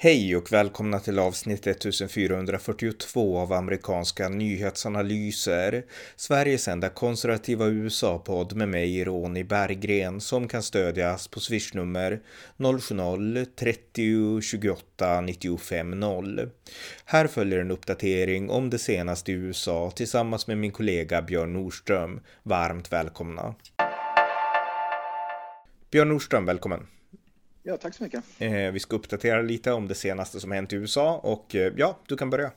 Hej och välkomna till avsnitt 1442 av amerikanska nyhetsanalyser. Sveriges enda konservativa USA-podd med mig, Ronny Berggren, som kan stödjas på swishnummer 070-30 28 95 0. Här följer en uppdatering om det senaste i USA tillsammans med min kollega Björn Nordström. Varmt välkomna. Björn Nordström, välkommen. Ja, tack så mycket. Eh, vi ska uppdatera lite om det senaste som hänt i USA och eh, ja, du kan börja.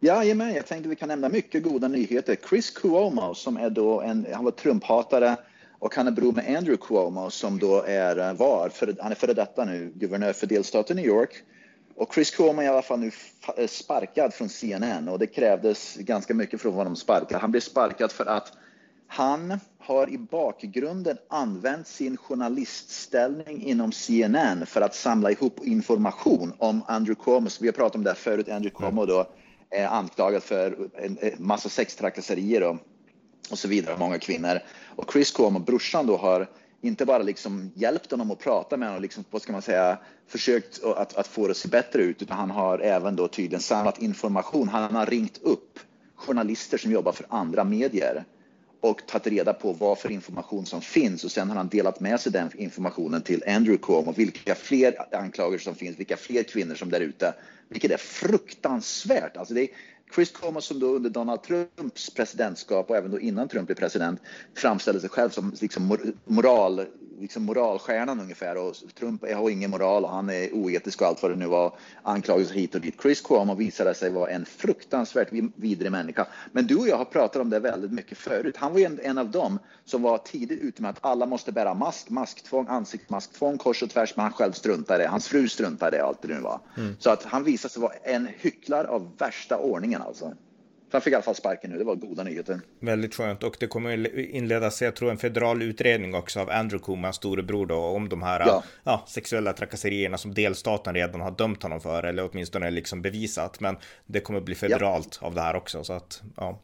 Jajamän, jag tänkte vi kan nämna mycket goda nyheter. Chris Cuomo som är då en, han var Trumphatare och han är bror med Andrew Cuomo som då är, eh, var, för, han är före detta nu, guvernör för delstaten New York. Och Chris Cuomo är i alla fall nu sparkad från CNN och det krävdes ganska mycket för att få honom sparkad. Han blev sparkad för att han har i bakgrunden använt sin journalistställning inom CNN för att samla ihop information om Andrew Cuomo. Vi har pratat om det här förut. Andrew Cuomo då är anklagad för en massa sextrakasserier och, och så vidare, många kvinnor. Och Chris Cuomo, brorsan då, har inte bara liksom hjälpt honom att prata med honom, liksom, vad ska man säga, försökt att, att få det att se bättre ut, utan han har även då tydligen samlat information. Han har ringt upp journalister som jobbar för andra medier och tagit reda på vad för information som finns. Och sen har han delat med sig den informationen till Andrew Cuomo, vilka fler anklagelser som finns, vilka fler kvinnor som är där ute, vilket är fruktansvärt. Alltså det är Chris Cuomo som då under Donald Trumps presidentskap och även då innan Trump blev president framställde sig själv som liksom moral liksom moralstjärnan ungefär och Trump har ingen moral och han är oetisk och allt vad det nu var. Anklagelser hit och dit. Chris Cuomo visade sig vara en fruktansvärt vidrig människa. Men du och jag har pratat om det väldigt mycket förut. Han var ju en, en av dem som var tidigt ute med att alla måste bära mask, masktvång, ansiktsmasktvång kors och tvärs, men han själv struntade Hans fru struntade allt det nu var. Mm. Så att han visade sig vara en hycklare av värsta ordningen alltså. Han fick i alla fall sparken nu, det var goda nyheter. Väldigt skönt och det kommer inledas, jag tror en federal utredning också av Andrew Kumans storebror då om de här ja. Ja, sexuella trakasserierna som delstaten redan har dömt honom för eller åtminstone liksom bevisat. Men det kommer bli federalt ja. av det här också så att ja.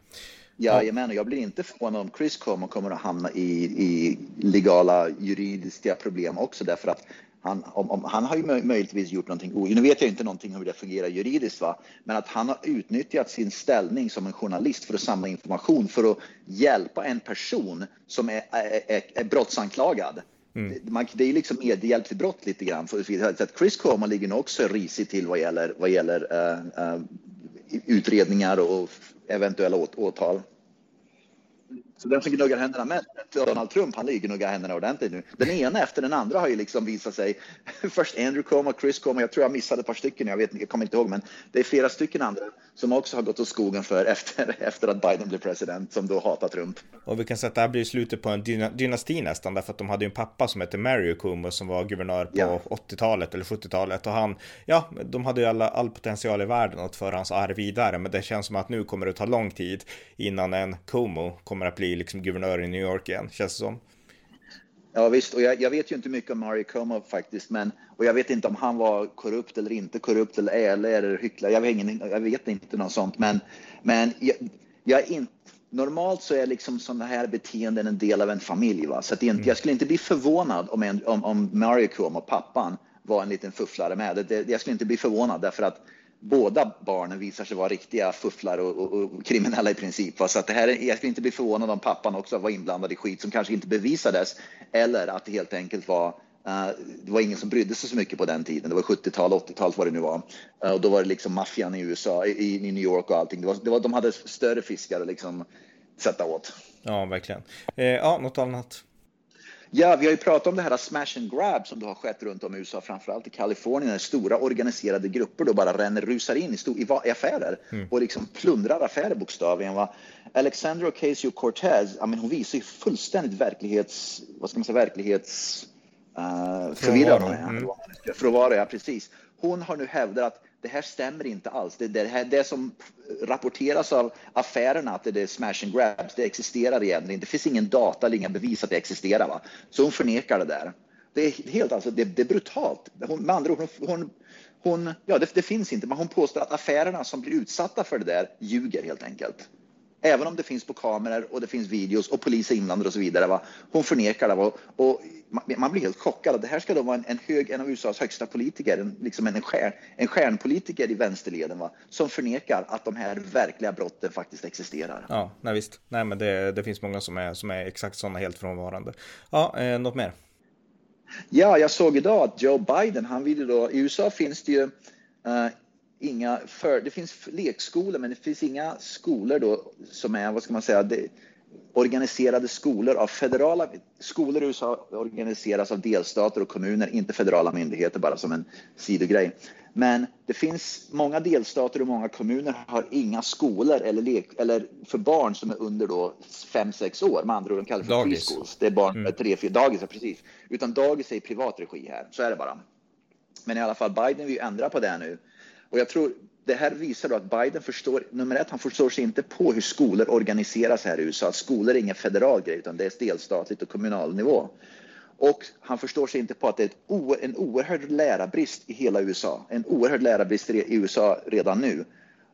Jajamän, och jag blir inte förvånad om Chris kommer, kommer att hamna i, i legala juridiska problem också därför att han, om, om, han har ju möjligtvis gjort någonting Nu vet jag inte någonting hur det fungerar juridiskt, va? men att han har utnyttjat sin ställning som en journalist för att samla information för att hjälpa en person som är, är, är, brottsanklagad. Mm. Man, det är liksom medhjälp till brott lite grann. För att Chris Cuomo ligger nog också risigt till vad gäller, vad gäller uh, uh, utredningar och eventuella åtal. Så den som gnuggar händerna mest, Donald Trump, han ligger gnuggar händerna ordentligt nu. Den ena efter den andra har ju liksom visat sig. Först Andrew Cuomo, Chris Cuomo, jag tror jag missade ett par stycken, jag, vet, jag kommer inte ihåg, men det är flera stycken andra som också har gått åt skogen för efter, efter att Biden blev president, som då hatar Trump. Och vi kan säga att det här blir slutet på en dynasti nästan, därför att de hade ju en pappa som hette Mario Cuomo som var guvernör på ja. 80-talet eller 70-talet och han, ja, de hade ju alla, all potential i världen att föra hans arv vidare, men det känns som att nu kommer det ta lång tid innan en Cuomo kommer att bli liksom guvernör i New York igen, känns det som. Ja visst, och jag, jag, vet ju inte mycket om Mario Cuomo faktiskt, men och jag vet inte om han var korrupt eller inte korrupt eller ärlig eller hycklare. Jag, jag vet inte något sånt, men, men jag, jag är inte Normalt så är liksom sådana här beteenden en del av en familj. Va? Så att inte, mm. jag skulle inte bli förvånad om, en, om, om Mario Cuomo, pappan, var en liten fufflare med. Det, jag skulle inte bli förvånad därför att båda barnen visar sig vara riktiga fufflar och, och, och kriminella i princip. Så att det här, jag skulle inte bli förvånad om pappan också var inblandad i skit som kanske inte bevisades eller att det helt enkelt var Uh, det var ingen som brydde sig så mycket på den tiden. Det var 70-tal, 80-tal vad det nu var. Uh, och då var det liksom maffian i USA, i, i, New York och allting. Det var, det var, de hade större fiskar att liksom sätta åt. Ja, verkligen. Eh, ja, något annat? Ja, vi har ju pratat om det här smash and grab som då har skett runt om i USA, framförallt i Kalifornien, där stora organiserade grupper då bara ränner, rusar in i, stor, i affärer mm. och liksom plundrar affärer bokstavligen. Va? Alexandra Ocasio-Cortez, hon visar ju fullständigt verklighets, vad ska man säga, verklighets uh, förvirrad. Mm. Frånvaro, ja precis. Hon har nu hävdat att det här stämmer inte alls. Det, det, här, det som rapporteras av affärerna att det är smash and grabs, det existerar egentligen Det finns ingen data eller inga bevis att det existerar. Va? Så hon förnekar det där. Det är helt alltså, det, det är brutalt. Hon, med andra ord, hon, hon, hon ja, det, det, finns inte, men hon påstår att affärerna som blir utsatta för det där ljuger helt enkelt. Även om det finns på kameror och det finns videos och polis är inblandade och så vidare. Va? Hon förnekar det. Va? Och man blir helt chockad. Det här ska då vara en, en, hög, en av USAs högsta politiker, en, liksom en, stjärn, en stjärnpolitiker i vänsterleden, va? som förnekar att de här verkliga brotten faktiskt existerar. Ja, nej visst. Nej, men det, det finns många som är, som är exakt sådana helt frånvarande. Ja, eh, något mer? Ja, jag såg idag att Joe Biden, han ville då, i USA finns det ju uh, inga, för, det finns lekskolor men det finns inga skolor då som är, vad ska man säga, det, organiserade skolor av federala, skolor i USA organiseras av delstater och kommuner, inte federala myndigheter bara som en sidogrej. Men det finns många delstater och många kommuner har inga skolor eller, lek, eller för barn som är under då 5-6 år, med andra ord de kallar för dagis. preschools. Det är barn med mm. 3-4, dagis, precis. Utan dagis är i privat regi här, så är det bara. Men i alla fall, Biden vill ändra på det nu. Och jag tror det här visar då att Biden förstår, nummer ett, han förstår sig inte på hur skolor organiseras här i USA. Att skolor är ingen federal grej, utan det är delstatligt och kommunal nivå. Och han förstår sig inte på att det är ett, en oerhörd lärarbrist i hela USA. En oerhörd lärarbrist i USA redan nu.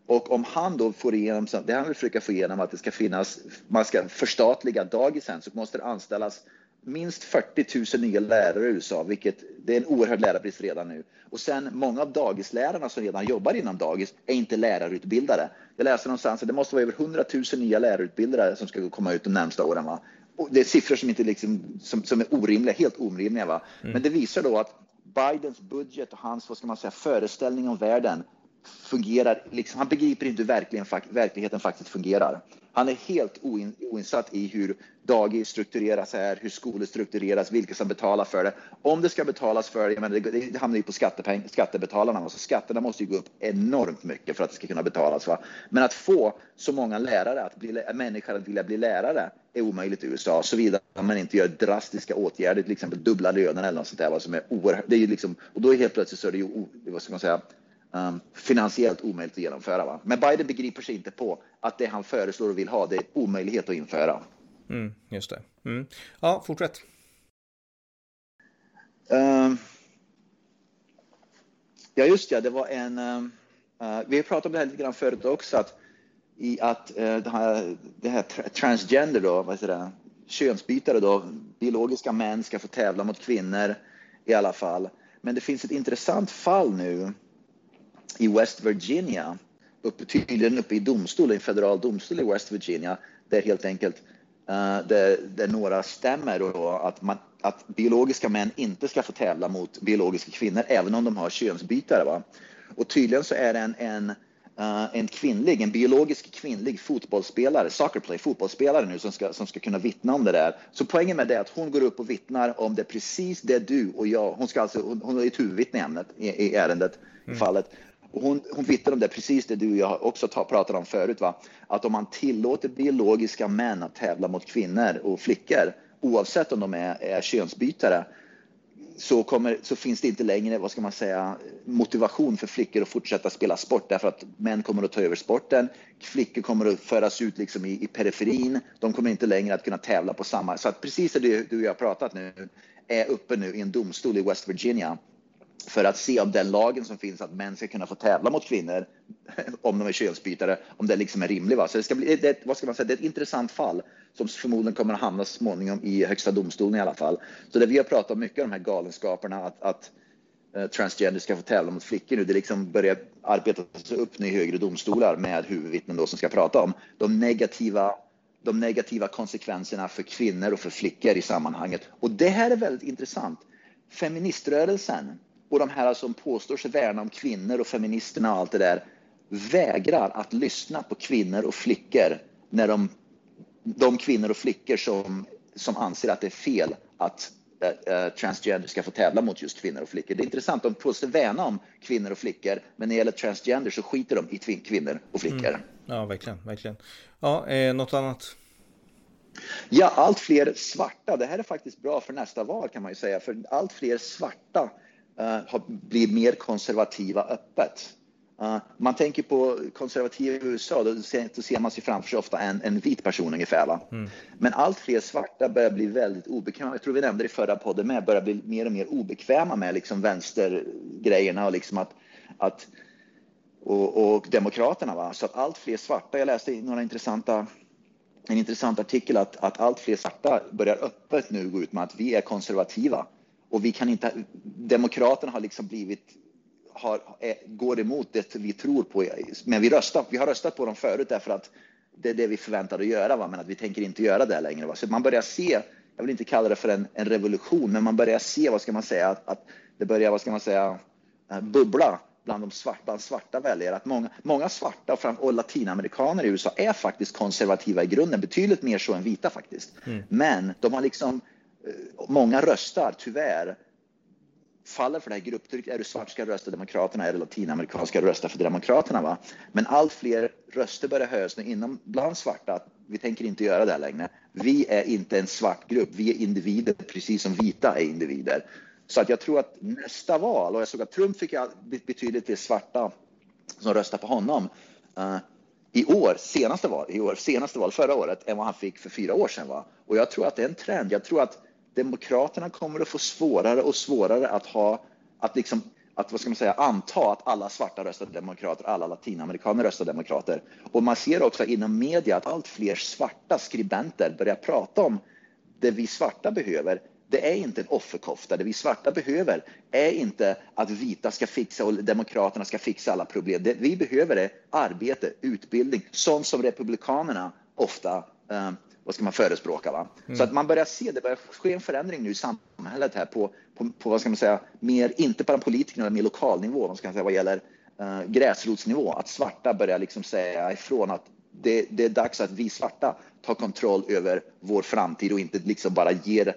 Och om han då får igenom, det han vill försöka få igenom att det ska finnas, man ska förstatliga dagisen så måste det anställas minst 40 000 nya lärare i USA, vilket det är en oerhörd lärarbrist redan nu. Och sen många av dagislärarna som redan jobbar inom dagis är inte lärarutbildade. Jag läste någonstans att det måste vara över 100 000 nya lärarutbildade som ska komma ut de närmsta åren. Va? Och det är siffror som, inte liksom, som, som är orimliga, helt orimliga. Va? Mm. Men det visar då att Bidens budget och hans vad ska man säga, föreställning om världen fungerar, liksom, han begriper inte hur verkligen, verkligheten faktiskt fungerar. Han är helt oin, oinsatt i hur dagis struktureras här, hur skolor struktureras, vilka som betalar för det. Om det ska betalas för det, det, det hamnar ju på skattepeng, skattebetalarna. Alltså skatterna måste ju gå upp enormt mycket för att det ska kunna betalas. Va? Men att få så många lärare, att bli, människor att vilja bli lärare, är omöjligt i USA, såvida man inte gör drastiska åtgärder, till exempel dubbla lönerna eller något sånt där, vad som är oerhört, det är ju liksom, och då är helt plötsligt så är det ju, vad ska man säga, um, finansiellt omöjligt att genomföra. Va? Men Biden begriper sig inte på att det han föreslår och vill ha, det är omöjlighet att införa. Mm, just det. Mm. Ja, fortsätt. Um, ja, just ja, det var en... Uh, vi har pratat om det här lite grann förut också, att i att uh, det, här, det här transgender då, vad heter det, könsbytare då, biologiska män ska få tävla mot kvinnor i alla fall. Men det finns ett intressant fall nu i West Virginia, uppe, tydligen uppe i domstol, en federal domstol i West Virginia, där helt enkelt uh, där, där några stämmer då att, man, att biologiska män inte ska få tävla mot biologiska kvinnor, även om de har könsbytare. Va? Och tydligen så är det en, en Uh, en kvinnlig, en biologisk kvinnlig fotbollsspelare, soccerplay, fotbollsspelare nu som ska, som ska kunna vittna om det där. Så poängen med det är att hon går upp och vittnar om det precis det du och jag, hon ska alltså, hon, hon är ett huvudvittne i ämnet, i, i ärendet, mm. i fallet. Och hon, hon vittnar om det, precis det du och jag också pratade om förut, va? att om man tillåter biologiska män att tävla mot kvinnor och flickor, oavsett om de är, är könsbytare, så, kommer, så finns det inte längre vad ska man säga, motivation för flickor att fortsätta spela sport därför att män kommer att ta över sporten. Flickor kommer att föras ut liksom i, i periferin. De kommer inte längre att kunna tävla på samma... Så att precis det du och jag har pratat nu är uppe nu i en domstol i West Virginia för att se om den lagen som finns att män ska kunna få tävla mot kvinnor om de är könsbytare, om det liksom är rimlig. Va? Så det ska bli, det, vad ska man säga, det är ett intressant fall som förmodligen kommer att hamna småningom i högsta domstolen i alla fall. Så det vi har pratat om mycket om de här galenskaperna att, att eh, transgender ska få tävla mot flickor nu, det liksom börjar arbetas upp nu i högre domstolar med huvudvittnen då som ska prata om de negativa de negativa konsekvenserna för kvinnor och för flickor i sammanhanget. Och det här är väldigt intressant. Feministrörelsen och de här som påstår sig värna om kvinnor och feministerna och allt det där vägrar att lyssna på kvinnor och flickor när de, de kvinnor och flickor som, som anser att det är fel att uh, transgender ska få tävla mot just kvinnor och flickor. Det är intressant, de påstår värna om kvinnor och flickor, men när det gäller transgender så skiter de i kvinnor och flickor. Mm. Ja, verkligen, verkligen. Ja, eh, något annat? Ja, allt fler svarta. Det här är faktiskt bra för nästa val kan man ju säga, för allt fler svarta uh, blir mer konservativa öppet. Uh, man tänker på konservativa i USA, då ser, då ser man sig framför sig ofta en, en vit person ungefär. Mm. Men allt fler svarta börjar bli väldigt obekväma. Jag tror vi nämnde det i förra podden med, börjar bli mer och mer obekväma med liksom vänstergrejerna och liksom att, att och, och demokraterna. Va? Så att allt fler svarta, jag läste några intressanta en intressant artikel att, att allt fler svarta börjar öppet nu gå ut med att vi är konservativa och vi kan inte, demokraterna har liksom blivit, har, är, går emot det vi tror på, men vi, röstar, vi har röstat på dem förut därför att det är det vi förväntade att göra, va? men att vi tänker inte göra det längre. Va? Så man börjar se, jag vill inte kalla det för en, en revolution, men man börjar se, vad ska man säga, att, att det börjar, vad ska man säga, eh, bubbla bland de svarta, bland svarta väljare. Att många, många svarta och, och latinamerikaner i USA är faktiskt konservativa i grunden, betydligt mer så än vita faktiskt. Mm. Men de har liksom, Eh, många röstar tyvärr faller för det här grupptrycket. Är du svart ska du rösta Demokraterna, är du latinamerikan ska du rösta för Demokraterna. Va? Men allt fler röster börjar höjas nu inom bland svarta att vi tänker inte göra det här längre. Vi är inte en svart grupp, vi är individer precis som vita är individer. Så att jag tror att nästa val, och jag såg att Trump fick betydligt fler svarta som röstar på honom uh, i år, senaste val, i år, senaste val förra året, än vad han fick för fyra år sedan. Va? Och jag tror att det är en trend. Jag tror att Demokraterna kommer att få svårare och svårare att ha, att liksom att vad ska man säga, anta att alla svarta röstar demokrater, alla latinamerikaner röstar demokrater. Och man ser också inom media att allt fler svarta skribenter börjar prata om det vi svarta behöver. Det är inte en offerkofta. Det vi svarta behöver är inte att vita ska fixa och demokraterna ska fixa alla problem. Det vi behöver är arbete, utbildning, sånt som republikanerna ofta eh, vad ska man förespråka. Va? Mm. Så att man börjar se, det börjar ske en förändring nu i samhället här på, på, på vad ska man säga, mer, inte bara politikerna, men mer lokalnivå, vad ska man säga, vad gäller uh, gräsrotsnivå. Att svarta börjar liksom säga ifrån att det, det, är dags att vi svarta tar kontroll över vår framtid och inte liksom bara ger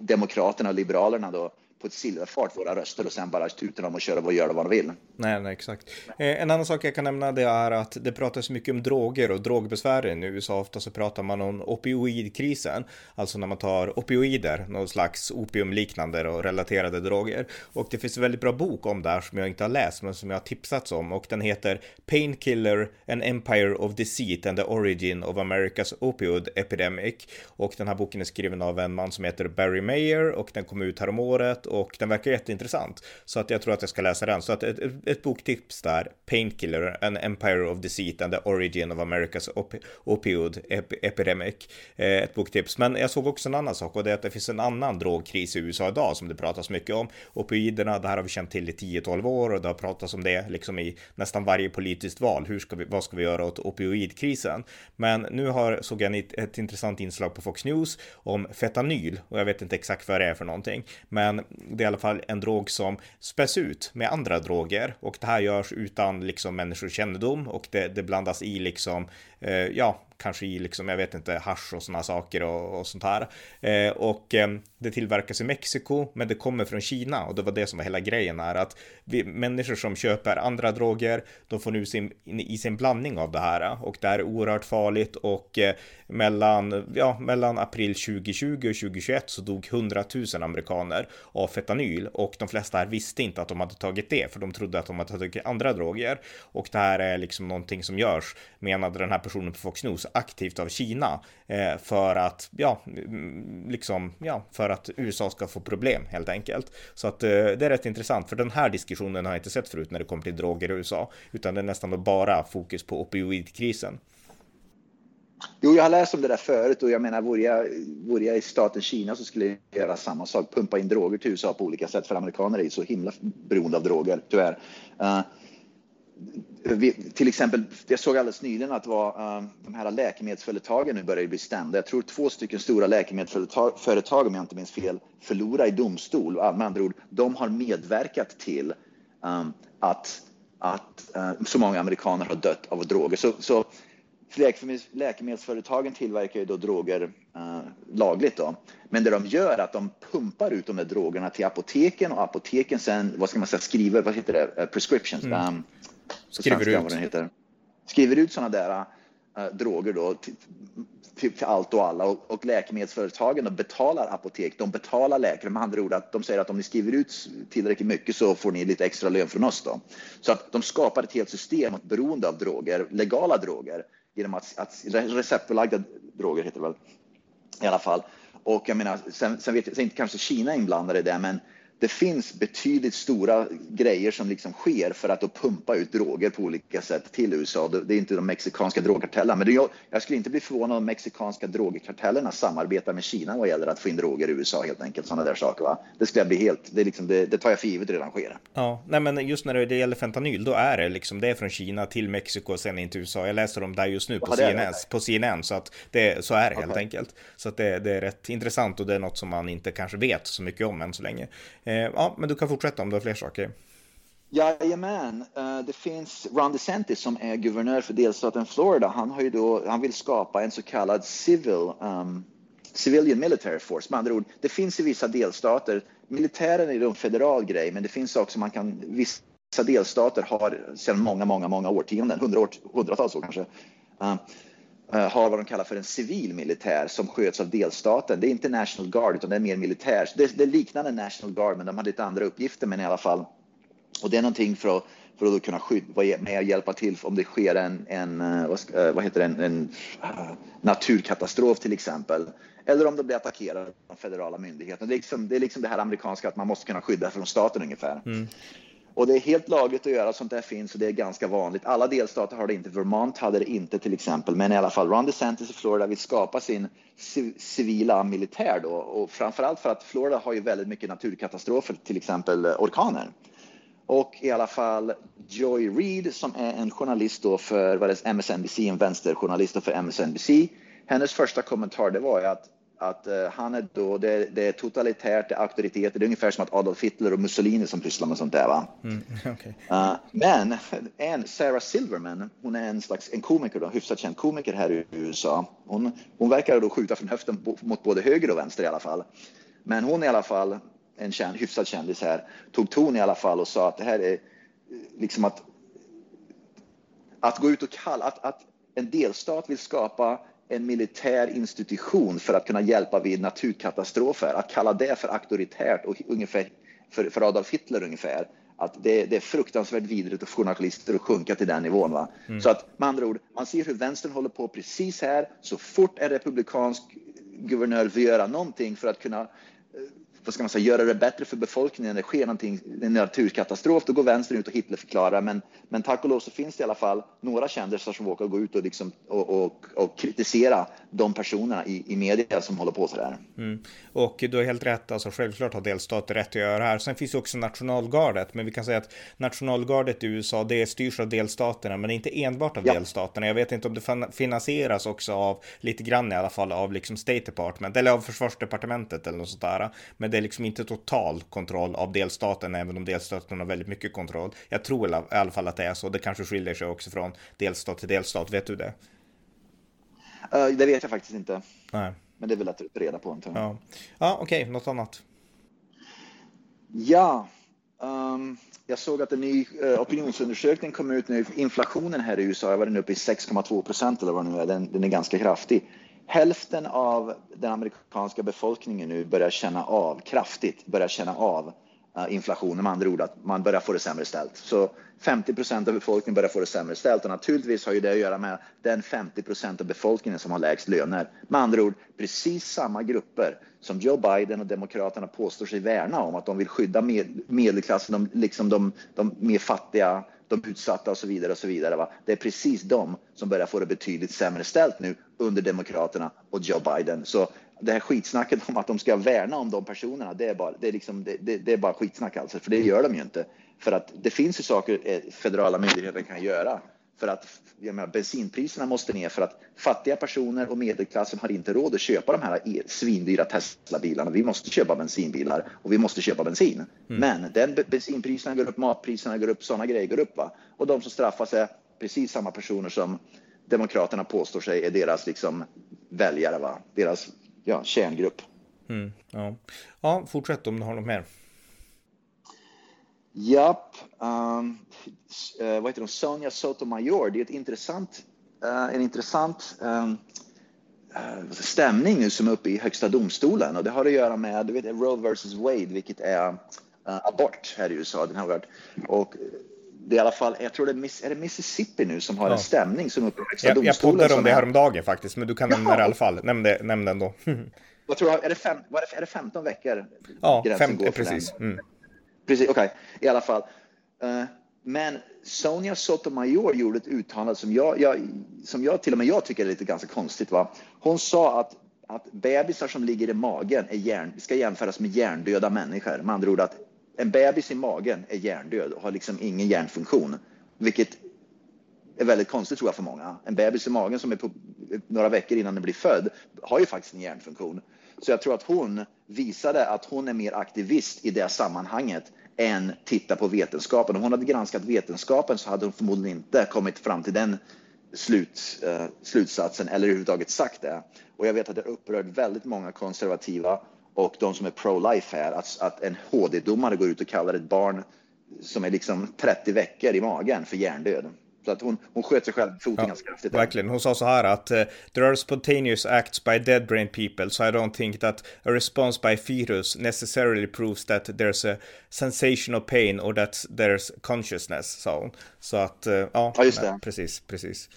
Demokraterna och Liberalerna då på ett silverfart våra röster och sen bara tuta dem och köra och göra vad de vill. Nej, nej, exakt. Eh, en annan sak jag kan nämna det är att det pratas mycket om droger och drogbesvären i USA. Ofta så pratar man om opioidkrisen, alltså när man tar opioider, någon slags opiumliknande och relaterade droger. Och det finns en väldigt bra bok om det här som jag inte har läst, men som jag har tipsats om och den heter Painkiller, An Empire of Deceit and the Origin of America's Opioid Epidemic. Och den här boken är skriven av en man som heter Barry Mayer och den kom ut häromåret och den verkar jätteintressant. Så att jag tror att jag ska läsa den. Så att ett, ett boktips där, Painkiller, An Empire of Deceit and the Origin of America's op Opioid Epidemic. Eh, ett boktips. Men jag såg också en annan sak och det är att det finns en annan drogkris i USA idag som det pratas mycket om. Opioiderna, det här har vi känt till i 10-12 år och det har pratats om det liksom i nästan varje politiskt val. Hur ska vi, vad ska vi göra åt opioidkrisen? Men nu har, såg jag ett, ett intressant inslag på Fox News om fetanyl och jag vet inte exakt vad det är för någonting. Men det är i alla fall en drog som späs ut med andra droger. Och det här görs utan liksom människors kännedom och det, det blandas i liksom, eh, Eh, ja, kanske i liksom, jag vet inte, hash och sådana saker och, och sånt här. Eh, och eh, det tillverkas i Mexiko, men det kommer från Kina. Och det var det som var hela grejen här att vi, människor som köper andra droger, de får nu sin, i sin blandning av det här. Och det är oerhört farligt. Och eh, mellan, ja, mellan april 2020 och 2021 så dog 100 000 amerikaner av fetanyl och de flesta här visste inte att de hade tagit det för de trodde att de hade tagit andra droger. Och det här är liksom någonting som görs menade den här personen på Fox News aktivt av Kina eh, för att, ja, liksom, ja, för att USA ska få problem helt enkelt. Så att eh, det är rätt intressant, för den här diskussionen har jag inte sett förut när det kommer till droger i USA, utan det är nästan bara fokus på opioidkrisen. Jo, jag har läst om det där förut och jag menar, vore jag, vore jag i staten Kina så skulle jag göra samma sak, pumpa in droger till USA på olika sätt, för amerikaner är ju så himla beroende av droger, tyvärr. Uh, till exempel, jag såg alldeles nyligen att var, uh, de här läkemedelsföretagen nu börjar bli stämda. Jag tror två stycken stora läkemedelsföretag, om jag inte minns fel, förlorar i domstol. Med andra ord, de har medverkat till um, att, att uh, så många amerikaner har dött av droger. Så, så läkemedelsföretagen tillverkar ju då droger uh, lagligt då. Men det de gör är att de pumpar ut de där drogerna till apoteken och apoteken sen, vad ska man säga, skriver, vad heter det, prescriptions. Mm. Um, Skriver ut. Vad den heter. Skriver ut sådana där äh, droger då till, till, till, allt och alla och, och läkemedelsföretagen de betalar apotek, de betalar läkare. Med andra ord att de säger att om ni skriver ut tillräckligt mycket så får ni lite extra lön från oss då. Så att de skapar ett helt system att beroende av droger, legala droger, genom att, att receptbelagda droger heter det väl i alla fall. Och jag menar, sen, sen vet jag, sen inte kanske Kina är inblandade i det, men det finns betydligt stora grejer som liksom sker för att pumpa ut droger på olika sätt till USA. Det är inte de mexikanska drogkartellerna, men jag, jag skulle inte bli förvånad om mexikanska drogkartellerna samarbetar med Kina vad gäller att få in droger i USA helt enkelt. Sådana där saker. Va? Det skulle jag bli helt, det, liksom, det, det tar jag för givet redan sker. Ja, nej men just när det gäller fentanyl, då är det liksom det är från Kina till Mexiko och sen in till USA. Jag läser om det just nu på, ja, CNN, på CNN, så att det, så är det helt enkelt. Så att det, det är rätt intressant och det är något som man inte kanske vet så mycket om än så länge. Eh, ja, men du kan fortsätta om du har fler saker. Jajamän, uh, det finns Ron DeSantis som är guvernör för delstaten Florida. Han, har ju då, han vill skapa en så kallad civil, um, civilian military force. Med andra ord, det finns i vissa delstater, militären är en federal grej, men det finns också, man kan, vissa delstater har sedan många, många, många årtionden, hundra år, hundratals år kanske, uh, Eh, har vad de kallar för en civil militär som sköts av delstaten. Det är inte National Guard utan det är mer militär. Det, det är liknande National Guard men de har lite andra uppgifter men i alla fall. Och det är någonting för att, för att kunna skydda, med att hjälpa till om det sker en, en eh, eh, vad heter det, en, en naturkatastrof till exempel. Eller om de blir attackerade av federala myndigheter. Det är, liksom, det är liksom det här amerikanska att man måste kunna skydda från staten ungefär. Mm. Och det är helt lagligt att göra sånt där finns och det är ganska vanligt. Alla delstater har det inte. Vermont hade det inte till exempel. Men i alla fall, Ron DeSantis i Florida vill skapa sin civila militär då. Och framförallt för att Florida har ju väldigt mycket naturkatastrofer, till exempel eh, orkaner. Och i alla fall Joy Reid som är en journalist då för vad det är, MSNBC, en vänsterjournalist för MSNBC. Hennes första kommentar det var ju att att uh, han är då, det, det, är totalitärt, det är auktoriteter, det är ungefär som att Adolf Hitler och Mussolini som pysslar med sånt där. Va? Mm, okay. uh, men en, Sarah Silverman, hon är en slags en komiker, då, hyfsat känd komiker här i USA. Hon, hon verkar då skjuta från höften mot både höger och vänster i alla fall. Men hon i alla fall en känd, hyfsad kändis här, tog ton i alla fall och sa att det här är liksom att att gå ut och kalla, att, att en delstat vill skapa en militär institution för att kunna hjälpa vid naturkatastrofer. Att kalla det för auktoritärt och ungefär för, för Adolf Hitler ungefär. Att det, det är fruktansvärt vidrigt för journalister att sjunka till den nivån. Va? Mm. Så att med andra ord, man ser hur vänstern håller på precis här. Så fort en republikansk guvernör vill göra någonting för att kunna vad ska man säga, göra det bättre för befolkningen när det sker någonting, en naturkatastrof, då går vänstern ut och Hitlerförklarar. Men, men tack och lov så finns det i alla fall några kändisar som vågar gå ut och, liksom, och, och, och kritisera de personerna i, i media som håller på sådär. Mm. Och du har helt rätt, alltså självklart har delstater rätt att göra det här. Sen finns det också nationalgardet, men vi kan säga att nationalgardet i USA, det styrs av delstaterna, men inte enbart av ja. delstaterna. Jag vet inte om det finansieras också av, lite grann i alla fall, av liksom State Department, eller av försvarsdepartementet eller något sånt där. Men det är liksom inte total kontroll av delstaten, även om delstaten har väldigt mycket kontroll. Jag tror i alla fall att det är så. Det kanske skiljer sig också från delstat till delstat. Vet du det? Uh, det vet jag faktiskt inte. Nej. Men det är väl att reda på. Inte? Ja, ja okej, okay. något annat? Ja, um, jag såg att en ny uh, opinionsundersökning kom ut nu. Inflationen här i USA, var den uppe i 6,2 procent eller vad det nu är. Den, den är ganska kraftig hälften av den amerikanska befolkningen nu börjar känna av kraftigt, börjar känna av eh, inflationen, med andra ord att man börjar få det sämre ställt. Så 50 procent av befolkningen börjar få det sämre ställt och naturligtvis har ju det att göra med den 50 procent av befolkningen som har lägst löner. Med andra ord precis samma grupper som Joe Biden och Demokraterna påstår sig värna om, att de vill skydda medelklassen, de, liksom de, de mer fattiga de utsatta och så vidare. och så vidare. Va? Det är precis de som börjar få det betydligt sämre ställt nu under Demokraterna och Joe Biden. Så det här skitsnacket om att de ska värna om de personerna, det är bara, det är liksom, det, det, det är bara skitsnack alltså, för det gör de ju inte. För att det finns ju saker eh, federala myndigheter kan göra för att jag menar, bensinpriserna måste ner för att fattiga personer och medelklassen har inte råd att köpa de här svindyra Tesla-bilarna. Vi måste köpa bensinbilar och vi måste köpa bensin. Mm. Men den bensinpriserna går upp, matpriserna går upp, sådana grejer går upp. Va? Och de som straffas är precis samma personer som Demokraterna påstår sig är deras liksom, väljare, va? deras ja, kärngrupp. Mm, ja. ja, fortsätt om du har något mer. Japp. Um, uh, vad heter hon? Sonja Sotomayor. Det är ett intressant, uh, en intressant um, uh, stämning nu som är uppe i Högsta domstolen och det har att göra med du vet, Roe vs Wade, vilket är abort här i USA. Den har varit, och det är i alla fall, jag tror det är, är det Mississippi nu som har ja. en stämning som uppe i högsta domstolen. Jag poddade om det häromdagen faktiskt, men du kan nämna det i alla fall. Nämn, det, nämn den då. Vad tror jag, är det, fem, är det 15 veckor? Ja, gränsen 50, går precis. Mm. Precis, okej. Okay. I alla fall. Uh, men Sonia Sotomayor gjorde ett uttalande som jag, jag, som jag till och med jag tycker är lite ganska konstigt. Va? Hon sa att, att bebisar som ligger i magen är hjärn, ska jämföras med hjärndöda människor. Med andra ord att en bebis i magen är hjärndöd och har liksom ingen hjärnfunktion. Vilket är väldigt konstigt tror jag för många. En bebis i magen som är på några veckor innan den blir född har ju faktiskt en hjärnfunktion. Så jag tror att hon visade att hon är mer aktivist i det sammanhanget än titta på vetenskapen. Om hon hade granskat vetenskapen så hade hon förmodligen inte kommit fram till den slut, eh, slutsatsen eller överhuvudtaget sagt det. Och jag vet att det upprört väldigt många konservativa och de som är pro-life här att, att en HD-domare går ut och kallar ett barn som är liksom 30 veckor i magen för hjärndöd. Så att hon, hon sköt sig själv foten ja, ganska kraftigt. Verkligen. Hon sa så här att uh, there are spontaneous acts by dead brain people, so I don't think that a response by fetus necessarily proves that there's a sensation of pain or that there's consciousness, sa hon. Så att, uh, ja, ja just det. precis, precis.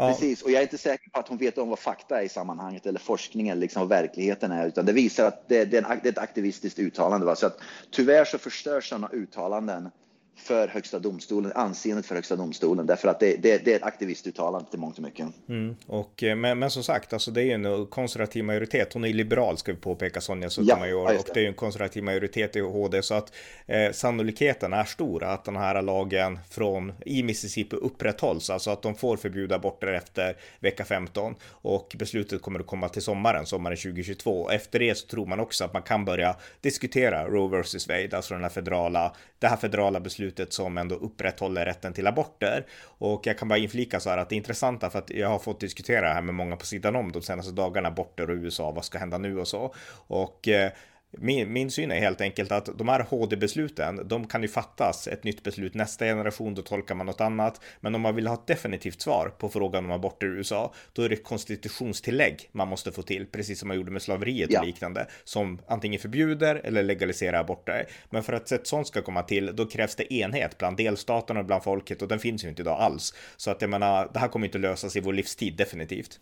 Ja. Precis, och jag är inte säker på att hon vet om vad fakta är i sammanhanget eller forskningen liksom vad verkligheten är, utan det visar att det, det, är, en, det är ett aktivistiskt uttalande. Va? Så att tyvärr så förstörs sådana uttalanden för Högsta domstolen, anseendet för Högsta domstolen, därför att det, det, det är ett aktivistuttalande till mångt och mycket. Mm, och, eh, men, men som sagt, alltså det är en konservativ majoritet. Hon är liberal, ska vi påpeka, Sonja Sotomayor, ja, och det är en konservativ majoritet i HD, så att eh, sannolikheten är stor att den här lagen från i Mississippi upprätthålls, alltså att de får förbjuda aborter efter vecka 15 och beslutet kommer att komma till sommaren, sommaren 2022. Efter det så tror man också att man kan börja diskutera Roe vs Wade, alltså den här federala, det här federala beslutet beslutet som ändå upprätthåller rätten till aborter. Och jag kan bara inflika så här att det är intressanta för att jag har fått diskutera det här med många på sidan om de senaste dagarna, aborter och USA, vad ska hända nu och så. Och eh, min, min syn är helt enkelt att de här HD-besluten, de kan ju fattas ett nytt beslut nästa generation, då tolkar man något annat. Men om man vill ha ett definitivt svar på frågan om aborter i USA, då är det konstitutionstillägg man måste få till, precis som man gjorde med slaveriet ja. och liknande, som antingen förbjuder eller legaliserar aborter. Men för att ett sånt ska komma till, då krävs det enhet bland delstaterna och bland folket och den finns ju inte idag alls. Så att jag menar, det här kommer inte lösas i vår livstid definitivt.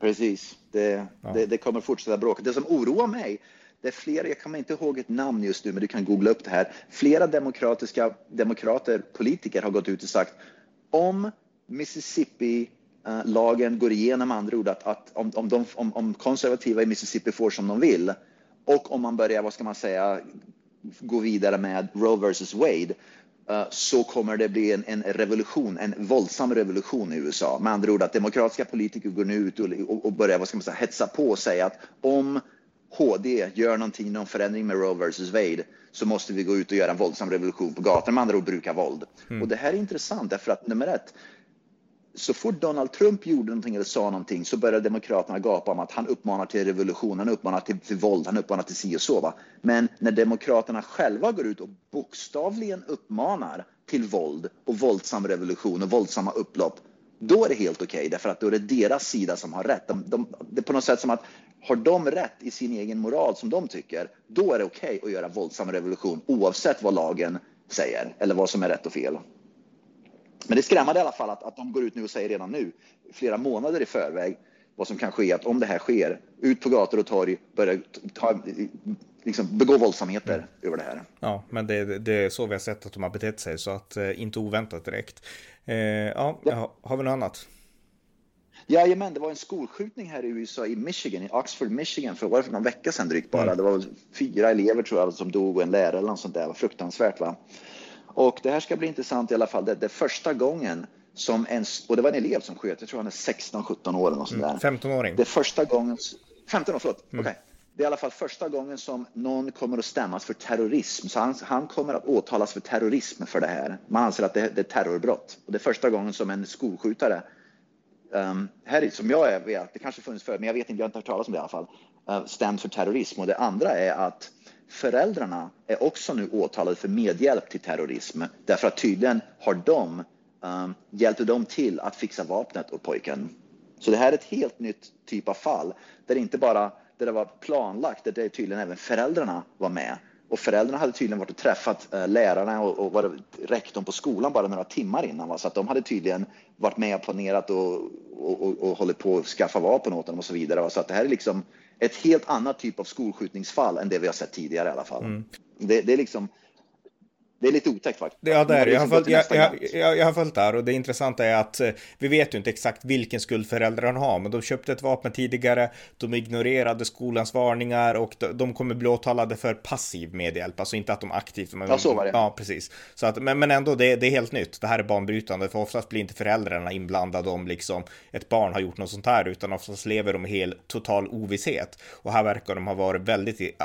Precis, det, ja. det, det, kommer fortsätta bråka. Det som oroar mig, det är flera, jag kommer inte ihåg ett namn just nu, men du kan googla upp det här. Flera demokratiska demokrater, politiker har gått ut och sagt om Mississippi lagen går igenom, andra ord, att, att om, om, de, om, om konservativa i Mississippi får som de vill och om man börjar, vad ska man säga, gå vidare med Roe versus Wade, så kommer det bli en, en, revolution, en våldsam revolution i USA. Med andra ord att demokratiska politiker går nu ut och, och börjar vad ska man säga, hetsa på och säga att om HD gör någonting, någon förändring med Roe versus Wade så måste vi gå ut och göra en våldsam revolution på gatan, med andra ord bruka våld. Mm. Och det här är intressant därför att nummer ett, så fort Donald Trump gjorde någonting eller sa någonting så började Demokraterna gapa om att han uppmanar till revolution, han uppmanar till, till våld, han uppmanar till si och så. Va? Men när Demokraterna själva går ut och bokstavligen uppmanar till våld och våldsam revolution och våldsamma upplopp, då är det helt okej okay, därför att då är det deras sida som har rätt. De, de, det är på något sätt som att har de rätt i sin egen moral som de tycker, då är det okej okay att göra våldsam revolution oavsett vad lagen säger eller vad som är rätt och fel. Men det är skrämmande i alla fall att, att de går ut nu och säger redan nu, flera månader i förväg, vad som kan ske, att om det här sker, ut på gator och torg, börja ta, liksom begå våldsamheter mm. över det här. Ja, men det, det, är så vi har sett att de har betett sig, så att eh, inte oväntat direkt. Eh, ja, ja, har vi något annat? Jajamän, det var en skolskjutning här i USA, i Michigan, i Oxford, Michigan, för, var det för någon vecka sedan drygt bara. Mm. Det var fyra elever tror jag som dog och en lärare eller något sånt där. Det var fruktansvärt. Va? Och det här ska bli intressant i alla fall. Det, det första gången som en, och det var en elev som sköt, jag tror han är 16-17 år eller något där. 15-åring. Det är första gången, 15 år, förlåt. Mm. Okay. Det är i alla fall första gången som någon kommer att stämmas för terrorism. Så han, han kommer att åtalas för terrorism för det här. Man anser att det, det är terrorbrott. Och det är första gången som en skolskjutare, um, här som jag vet, det kanske funnits förr, men jag vet inte, jag har inte hört talas om det i alla fall, uh, stämts för terrorism. Och det andra är att Föräldrarna är också nu åtalade för medhjälp till terrorism därför att tydligen har de ehm, um, hjälpte dem till att fixa vapnet åt pojken. Så det här är ett helt nytt typ av fall där det inte bara där det var planlagt, där det tydligen även föräldrarna var med och föräldrarna hade tydligen varit och träffat eh, lärarna och, och var rektorn på skolan bara några timmar innan. Va? Så att de hade tydligen varit med och planerat och, och, och, och hållit på att skaffa vapen åt dem och så vidare. Va? Så att det här är liksom ett helt annat typ av skolskjutningsfall än det vi har sett tidigare i alla fall. Mm. Det, det, är liksom det är lite otäckt faktiskt. Ja, det är det. Jag har, följt, jag, jag, jag, har följt det här och det intressanta är att eh, vi vet ju inte exakt vilken skuld föräldrarna har, men de köpte ett vapen tidigare, de ignorerade skolans varningar och de, de kommer bli åtalade för passiv medhjälp, alltså inte att de aktivt... Men, ja, så var det. Ja, precis. Så att, men, men ändå, det, det är helt nytt. Det här är banbrytande, för oftast blir inte föräldrarna inblandade om liksom ett barn har gjort något sånt här, utan oftast lever de i helt total ovisshet. Och här verkar de ha varit väldigt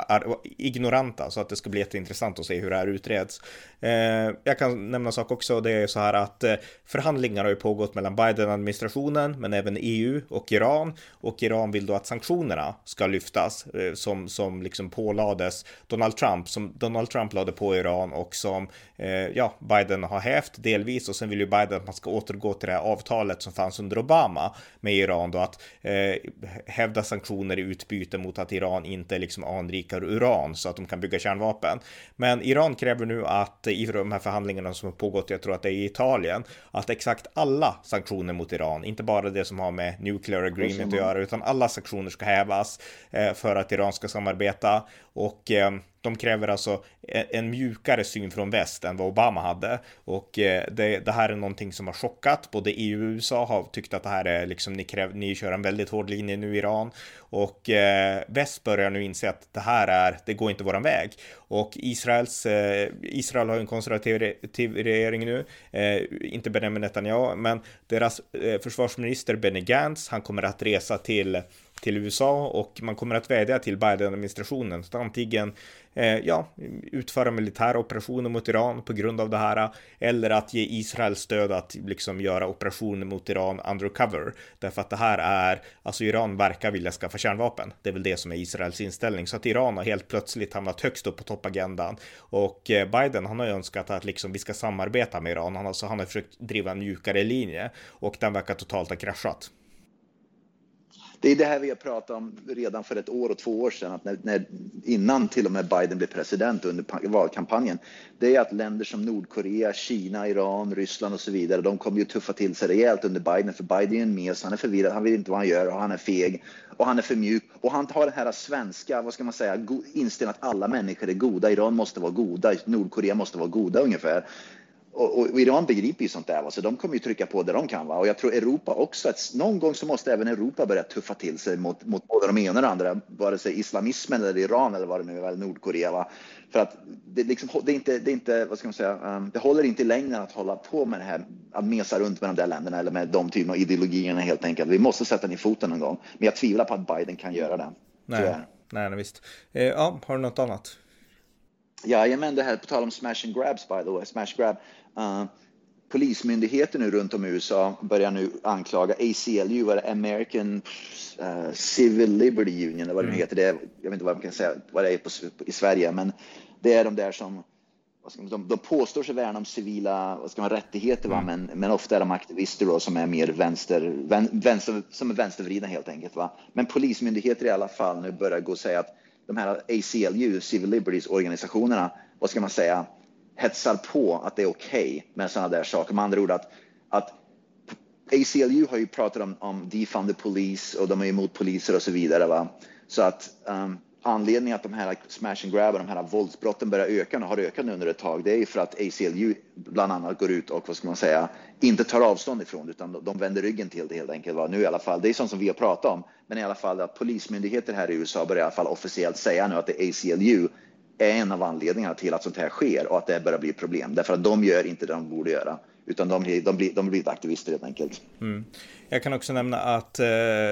ignoranta, så att det ska bli jätteintressant att se hur det här utreds. Eh, jag kan nämna en sak också, det är så här att eh, förhandlingar har ju pågått mellan Biden-administrationen, men även EU och Iran. Och Iran vill då att sanktionerna ska lyftas, eh, som, som liksom pålades Donald Trump, som Donald Trump lade på Iran och som eh, ja, Biden har hävt delvis. Och sen vill ju Biden att man ska återgå till det här avtalet som fanns under Obama med Iran då, att eh, hävda sanktioner i utbyte mot att Iran inte liksom anrikar uran så att de kan bygga kärnvapen. Men Iran kräver nu att att i de här förhandlingarna som har pågått, jag tror att det är i Italien, att exakt alla sanktioner mot Iran, inte bara det som har med nuclear agreement att göra, utan alla sanktioner ska hävas eh, för att Iran ska samarbeta. Och eh, de kräver alltså e, en mjukare syn från väst än vad Obama hade. Och eh, det, det, här är någonting som har chockat. Både EU och USA har tyckt att det här är liksom, ni, kräver, ni kör en väldigt hård linje nu i Iran. Och eh, väst börjar nu inse att det här är, det går inte våran väg. Och Israels, eh, Israel har en konservativ regering nu, eh, inte Benjamin Netanyahu, men deras eh, försvarsminister Benny Gantz, han kommer att resa till till USA och man kommer att vädja till Biden-administrationen att antingen eh, ja, utföra militära operationer mot Iran på grund av det här eller att ge Israel stöd att liksom göra operationer mot Iran undercover. Därför att det här är, alltså Iran verkar vilja skaffa kärnvapen. Det är väl det som är Israels inställning. Så att Iran har helt plötsligt hamnat högst upp på toppagendan. Och eh, Biden, han har ju önskat att liksom vi ska samarbeta med Iran. Han, alltså, han har försökt driva en mjukare linje och den verkar totalt ha kraschat. Det är det här vi har pratat om redan för ett år och två år sedan, att när, när, innan till och med Biden blev president under valkampanjen. Det är att länder som Nordkorea, Kina, Iran, Ryssland och så vidare, de kommer ju tuffa till sig rejält under Biden, för Biden är en mes, han är förvirrad, han vet inte vad han gör och han är feg och han är för mjuk och han har den här svenska, vad ska man säga, inställningen att alla människor är goda. Iran måste vara goda, Nordkorea måste vara goda ungefär. Och, och, Iran begriper ju sånt där, va? så de kommer ju trycka på det de kan. Va? Och jag tror Europa också, att någon gång så måste även Europa börja tuffa till sig mot, mot både de ena och de andra, vare sig islamismen eller Iran eller vad det nu är, eller Nordkorea. Va? För att det, liksom, det, är inte, det är inte, vad ska man säga, um, det håller inte i längden att hålla på med det här, att mesa runt med de där länderna eller med de typerna av ideologierna helt enkelt. Vi måste sätta ner foten någon gång. Men jag tvivlar på att Biden kan göra det. Nej, nej, nej visst. Eh, ja, har du något annat? Jajamän, det här på tal om smash and grabs by the way, smash grab. Uh, polismyndigheter nu runt om i USA börjar nu anklaga ACLU, American uh, Civil Liberty Union, eller vad det mm. heter. Det är, jag vet inte vad man kan säga vad det är på, i Sverige, men det är de där som de, de påstår sig värna om civila vad ska man, rättigheter, mm. va? Men, men ofta är de aktivister då, som är mer vänster, vänster, som är vänstervridna helt enkelt. Va? Men polismyndigheter i alla fall nu börjar gå och säga att de här ACLU, Civil Liberties organisationerna, vad ska man säga, hetsar på att det är okej okay med sådana där saker. Med andra ord att, att ACLU har ju pratat om, om defund the police och de är emot poliser och så vidare. Va? Så att um, anledningen att de här smash and grab och de här våldsbrotten börjar öka och har ökat under ett tag, det är ju för att ACLU bland annat går ut och vad ska man säga, inte tar avstånd ifrån utan de vänder ryggen till det helt enkelt. Va? Nu i alla fall, det är sånt som vi har pratat om, men i alla fall att polismyndigheter här i USA börjar i alla fall officiellt säga nu att det är ACLU är en av anledningarna till att sånt här sker och att det börjar bli problem. Därför att de gör inte det de borde göra, utan de, de, blir, de blir aktivister helt enkelt. Mm. Jag kan också nämna att eh,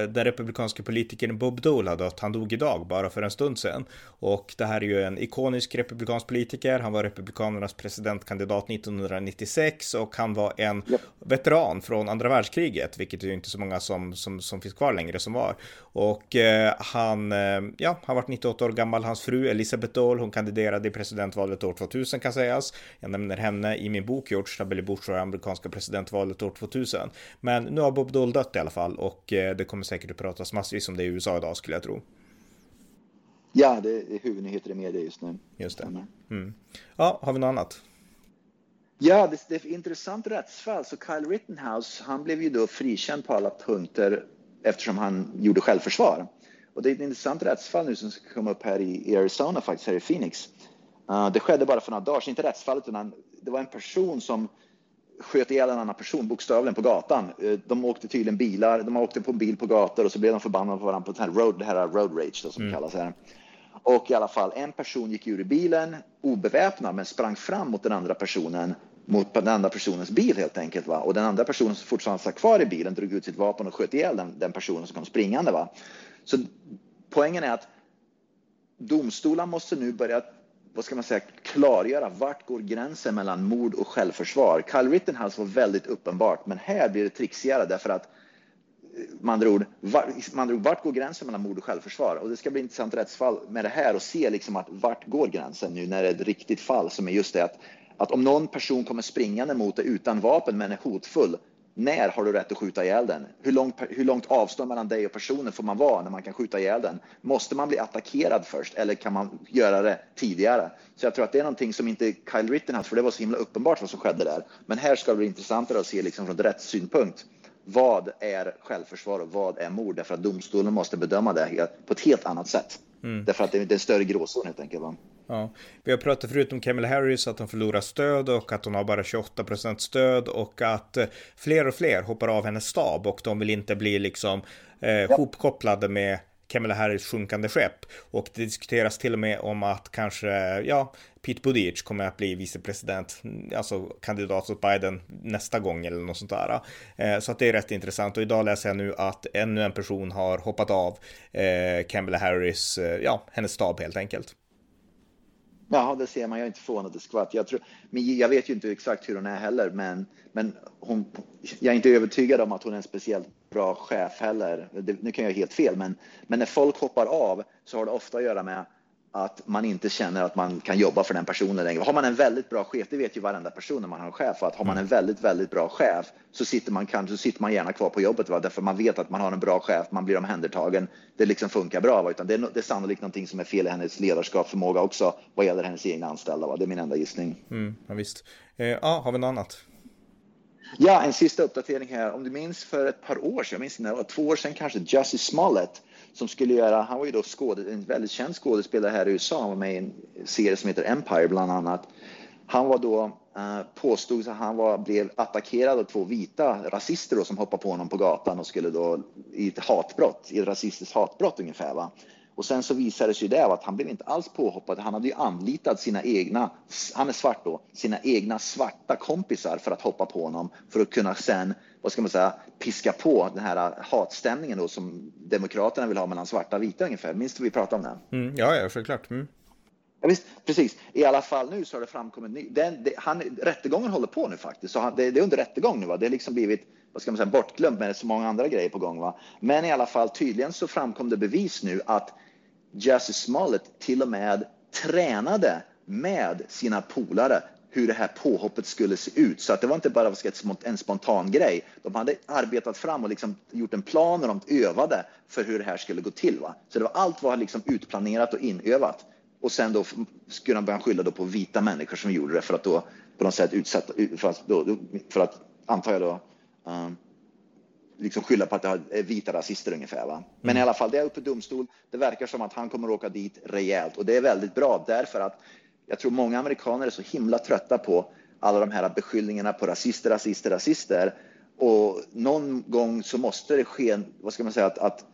den republikanska politikern Bob Dole dött. Han dog idag, bara för en stund sedan. Och det här är ju en ikonisk republikansk politiker. Han var republikanernas presidentkandidat 1996 och han var en yep. veteran från andra världskriget, vilket är ju inte så många som, som, som finns kvar längre som var. Och eh, han, eh, ja, han var 98 år gammal. Hans fru Elisabeth Dole, hon kandiderade i presidentvalet år 2000 kan sägas. Jag nämner henne i min bok George W. Bush och amerikanska presidentvalet år 2000. Men nu har Bob Dole dött i alla fall och eh, det kommer säkert att pratas massvis om det i USA idag skulle jag tro. Ja, det är huvudnyheter i media just nu. Just det. Mm. Ja, har vi något annat? Ja, det, det är ett intressant rättsfall. Så Kyle Rittenhouse, han blev ju då frikänd på alla punkter eftersom han gjorde självförsvar. Och det är ett intressant rättsfall nu som ska komma upp här i Arizona, faktiskt här i Phoenix. Uh, det skedde bara för några dagar sedan, inte rättsfallet, utan det var en person som sköt ihjäl en annan person bokstavligen på gatan. Uh, de åkte tydligen bilar, de åkte på en bil på gator och så blev de förbannade på varandra på det här road, det här road rage då, som mm. kallas här. Och i alla fall, en person gick ur bilen obeväpnad men sprang fram mot den andra personen mot den andra personens bil helt enkelt. Va? Och den andra personen som fortfarande satt kvar i bilen drog ut sitt vapen och sköt ihjäl den, den personen som kom springande. Va? Så poängen är att domstolar måste nu börja vad ska man säga, klargöra vart går gränsen mellan mord och självförsvar. Kyle Rittenhouse var väldigt uppenbart, men här blir det trixigare därför att eh, med andra ord, var, man andra ord, vart går gränsen mellan mord och självförsvar? Och det ska bli intressant rättsfall med det här och se liksom att vart går gränsen nu när det är ett riktigt fall som är just det att, att om någon person kommer springande mot dig utan vapen men är hotfull, när har du rätt att skjuta ihjäl den? Hur långt, hur långt avstånd mellan dig och personen får man vara när man kan skjuta ihjäl den? Måste man bli attackerad först eller kan man göra det tidigare? Så jag tror att det är någonting som inte Kyle Rittenhouse, för det var så himla uppenbart vad som skedde där. Men här ska det bli intressantare att se liksom från rättssynpunkt vad är självförsvar och vad är mord? Därför att domstolen måste bedöma det på ett helt annat sätt. Mm. Därför att det är en större gråzon helt enkelt. Va? Ja. Vi har pratat förut om Kamala Harris, att hon förlorar stöd och att hon har bara 28 procent stöd och att eh, fler och fler hoppar av hennes stab och de vill inte bli liksom eh, hopkopplade med Kamala Harris sjunkande skepp. Och det diskuteras till och med om att kanske, ja, Pete Buttigieg kommer att bli vicepresident, alltså kandidat åt Biden nästa gång eller något sånt där. Eh, så att det är rätt intressant och idag läser jag nu att ännu en person har hoppat av eh, Kamala Harris, eh, ja, hennes stab helt enkelt. Ja, det ser man. Jag är inte förvånad ett skvatt. Jag, tror, men jag vet ju inte exakt hur hon är heller, men, men hon, jag är inte övertygad om att hon är en speciellt bra chef heller. Det, nu kan jag ha helt fel, men, men när folk hoppar av så har det ofta att göra med att man inte känner att man kan jobba för den personen längre. Har man en väldigt bra chef, det vet ju varenda person när man har en chef, att har man en väldigt, väldigt bra chef så sitter man kanske så sitter man gärna kvar på jobbet, va? därför man vet att man har en bra chef, man blir omhändertagen, det liksom funkar bra. Va? Utan det, är, det är sannolikt någonting som är fel i hennes ledarskapsförmåga också vad gäller hennes egna anställda. Va? Det är min enda gissning. Mm, ja, visst. Eh, ja, har vi något annat? Ja, en sista uppdatering här. Om du minns för ett par år sedan, jag minns när det var två år sedan kanske, Jussie Smollett som skulle göra, han var ju då skåde, en väldigt känd skådespelare här i USA, han var med i en serie som heter Empire bland annat. Han var då, eh, påstod att han var, blev attackerad av två vita rasister då, som hoppade på honom på gatan och skulle då i ett hatbrott, i ett rasistiskt hatbrott ungefär. Va? Och sen så visade sig det att han blev inte alls påhoppad. Han hade ju anlitat sina egna, han är svart då, sina egna svarta kompisar för att hoppa på honom för att kunna sen, vad ska man säga, piska på den här hatstämningen då som Demokraterna vill ha mellan svarta och vita ungefär. Minns du vi pratade om det? Mm, ja, ja, såklart. Mm. Ja, visst, precis. I alla fall nu så har det framkommit ny. Den, det, han, rättegången håller på nu faktiskt, så han, det, det, är under rättegång nu. Va? Det har liksom blivit vad ska man säga, bortglömt med så många andra grejer på gång. Va? Men i alla fall tydligen så framkom det bevis nu att Jesse Smollett till och med tränade med sina polare hur det här påhoppet skulle se ut. Så att det var inte bara en spontan grej. De hade arbetat fram och liksom gjort en plan och de övade för hur det här skulle gå till. Va? Så det var, allt var liksom utplanerat och inövat. Och sen då skulle de börja skylla då på vita människor som gjorde det för att då på något sätt utsätta, för att, då, för att antar jag då, um, liksom skylla på att det är vita rasister ungefär. Va? Men mm. i alla fall, det är uppe i domstol. Det verkar som att han kommer att åka dit rejält och det är väldigt bra därför att jag tror många amerikaner är så himla trötta på alla de här beskyllningarna på rasister, rasister, rasister. Och någon gång så måste det ske, vad ska man säga, att, att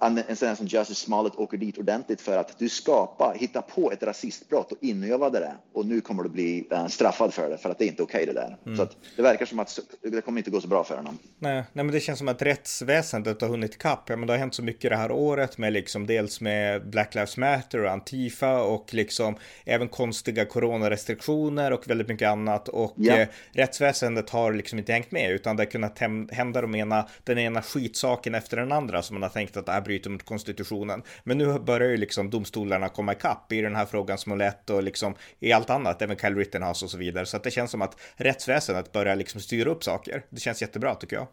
en sån som Justice Smollett åker dit ordentligt för att du skapar, hittar på ett rasistbrott och inövade det och nu kommer du bli uh, straffad för det för att det är inte okej okay det där. Mm. Så att det verkar som att det kommer inte gå så bra för honom. Nej, nej men det känns som att rättsväsendet har hunnit ikapp. Ja, men det har hänt så mycket det här året med liksom dels med Black Lives Matter och Antifa och liksom även konstiga coronarestriktioner och väldigt mycket annat och ja. eh, rättsväsendet har liksom inte hängt med utan det har kunnat hända de ena, den ena skitsaken efter den andra som man har tänkt att bryter mot konstitutionen. Men nu börjar ju liksom domstolarna komma ikapp i den här frågan som lätt och liksom i allt annat, även Kyle Rittenhouse och så vidare. Så att det känns som att rättsväsendet börjar liksom styra upp saker. Det känns jättebra tycker jag.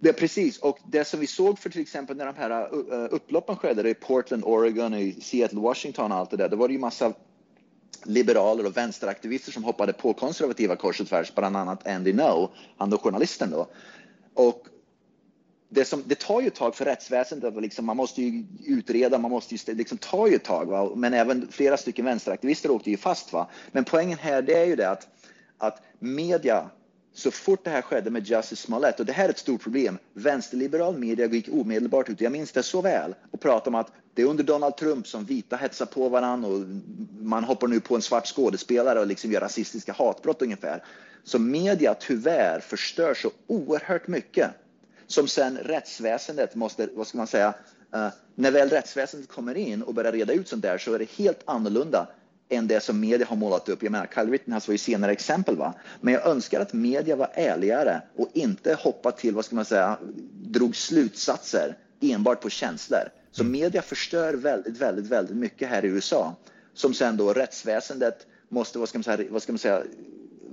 Det är precis, och det som vi såg för till exempel när de här uh, uh, upploppen skedde i Portland, Oregon, i Seattle, Washington och allt det där, då var det ju massa liberaler och vänsteraktivister som hoppade på konservativa kors och tvärs, bland annat Andy No, han då journalisten då. Och det, som, det tar ju ett tag för rättsväsendet, liksom, man måste ju utreda, man måste ju, liksom tar ju ett tag. Va? Men även flera stycken vänsteraktivister åkte ju fast. Va? Men poängen här det är ju det att, att media så fort det här skedde med Justice Smollett, och det här är ett stort problem, vänsterliberal media gick omedelbart ut, jag minns det så väl, och pratade om att det är under Donald Trump som vita hetsar på varandra och man hoppar nu på en svart skådespelare och liksom gör rasistiska hatbrott ungefär. Så media tyvärr förstör så oerhört mycket som sen rättsväsendet måste, vad ska man säga, uh, när väl rättsväsendet kommer in och börjar reda ut sånt där så är det helt annorlunda än det som media har målat upp. Jag menar, Kyle Rittenhouse var ju senare exempel, va? men jag önskar att media var ärligare och inte hoppa till, vad ska man säga, drog slutsatser enbart på känslor. Så mm. media förstör väldigt, väldigt, väldigt mycket här i USA som sen då rättsväsendet måste, vad ska man säga, vad ska man säga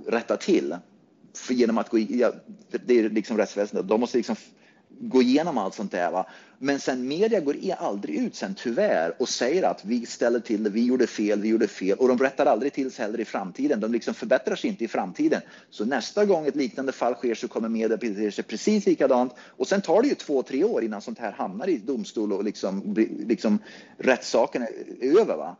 rätta till genom att gå ja, det är liksom rättsväsendet, de måste liksom gå igenom allt sånt där. Va? Men sen media går aldrig ut sen tyvärr och säger att vi ställer till det, vi gjorde fel, vi gjorde fel och de rättar aldrig till sig heller i framtiden. De liksom förbättrar sig inte i framtiden. Så nästa gång ett liknande fall sker så kommer media bete sig precis likadant och sen tar det ju två, tre år innan sånt här hamnar i domstol och liksom, liksom rättssaken är över. Va?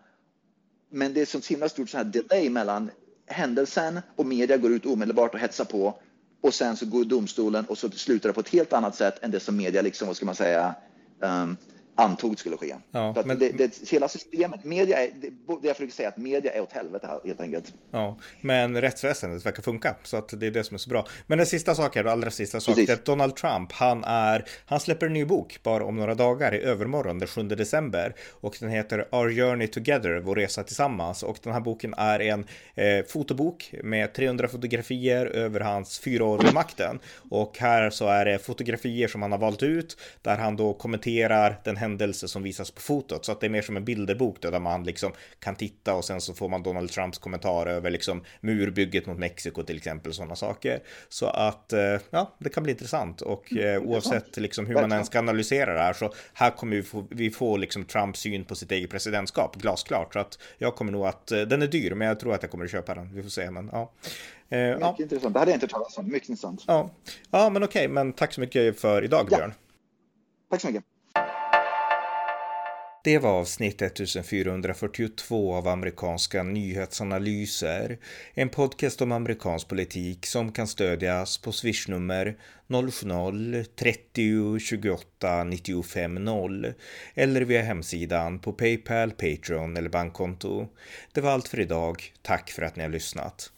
Men det är så himla stort så här delay mellan händelsen och media går ut omedelbart och hetsar på och sen så går domstolen och så slutar det på ett helt annat sätt än det som media liksom, vad ska man säga, um, antog skulle ske. Ja, men... det, det, hela systemet, media är, det, det jag försöker säga att media är åt helvete här, helt enkelt. Ja, men rättsväsendet verkar funka, så att det är det som är så bra. Men den sista saken, allra sista saken, att Donald Trump, han är, han släpper en ny bok bara om några dagar i övermorgon, den 7 december, och den heter Our Journey Together, vår resa tillsammans, och den här boken är en eh, fotobok med 300 fotografier över hans fyra år vid makten, och här så är det fotografier som han har valt ut, där han då kommenterar den händelse som visas på fotot. Så att det är mer som en bilderbok där man liksom kan titta och sen så får man Donald Trumps kommentar över liksom murbygget mot Mexiko till exempel, sådana saker. Så att eh, ja, det kan bli intressant och mm, eh, oavsett liksom hur man ens ska analysera det här så här kommer vi få, vi få liksom Trumps syn på sitt eget presidentskap, glasklart. Så att jag kommer nog att, eh, den är dyr, men jag tror att jag kommer att köpa den. Vi får se, men ja. mycket ja. intressant. Det hade jag inte talat om. Mycket intressant. Ja, ja men okej, men tack så mycket för idag, ja. Björn. Tack så mycket. Det var avsnitt 1442 av amerikanska nyhetsanalyser. En podcast om amerikansk politik som kan stödjas på swishnummer 070-30 28 95 0 eller via hemsidan på Paypal, Patreon eller bankkonto. Det var allt för idag. Tack för att ni har lyssnat.